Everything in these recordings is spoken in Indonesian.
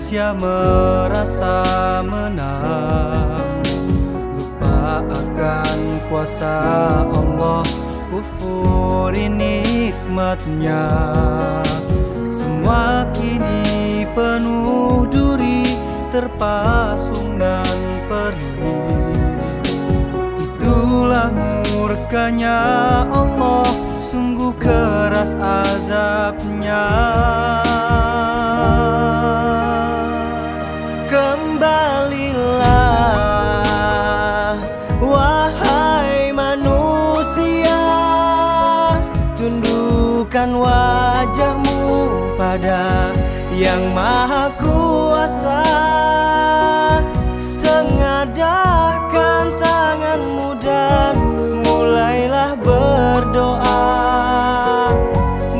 manusia merasa menang. Lupa akan kuasa Allah Kufuri nikmatnya. Semua kini penuh duri Terpasung dan perih. Itulah murkanya Allah Sungguh keras azabnya Tundukkan wajahmu pada Yang Maha Kuasa. Tengadahkan tanganmu dan mulailah berdoa.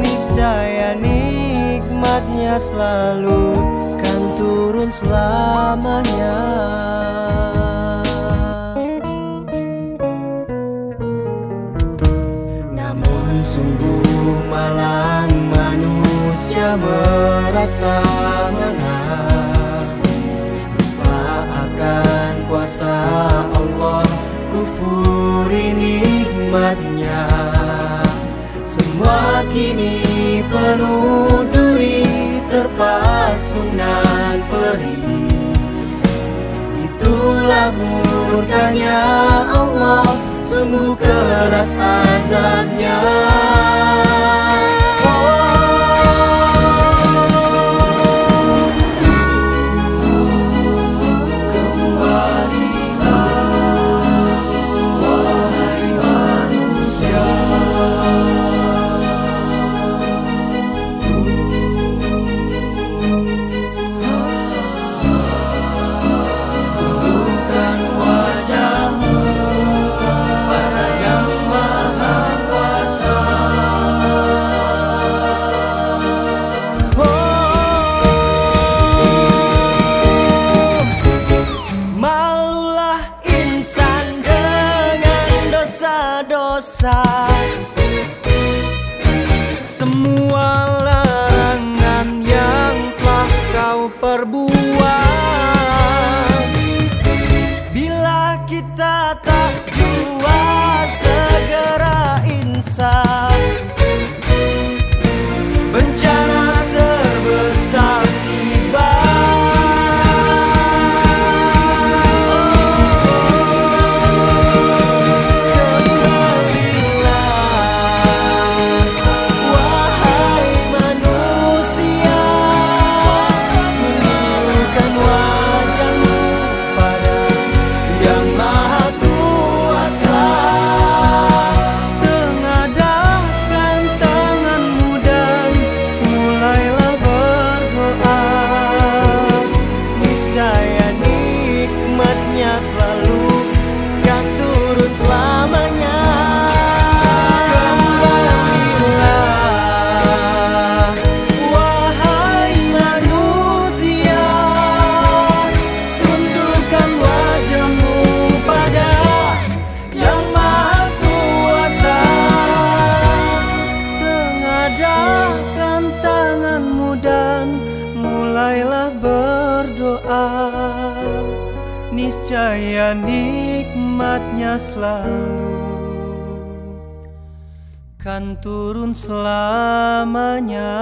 Niscaya nikmatnya selalu kan turun selamanya. Namun sungguh malang manusia merasa menang. Lupa akan kuasa Allah Kufuri nikmatnya. Semua kini penuh duri Terpasung dan perih Itulah murkanya Allah Sungguh keras azabnya passar. Niscaya nikmatnya selalu kan turun selamanya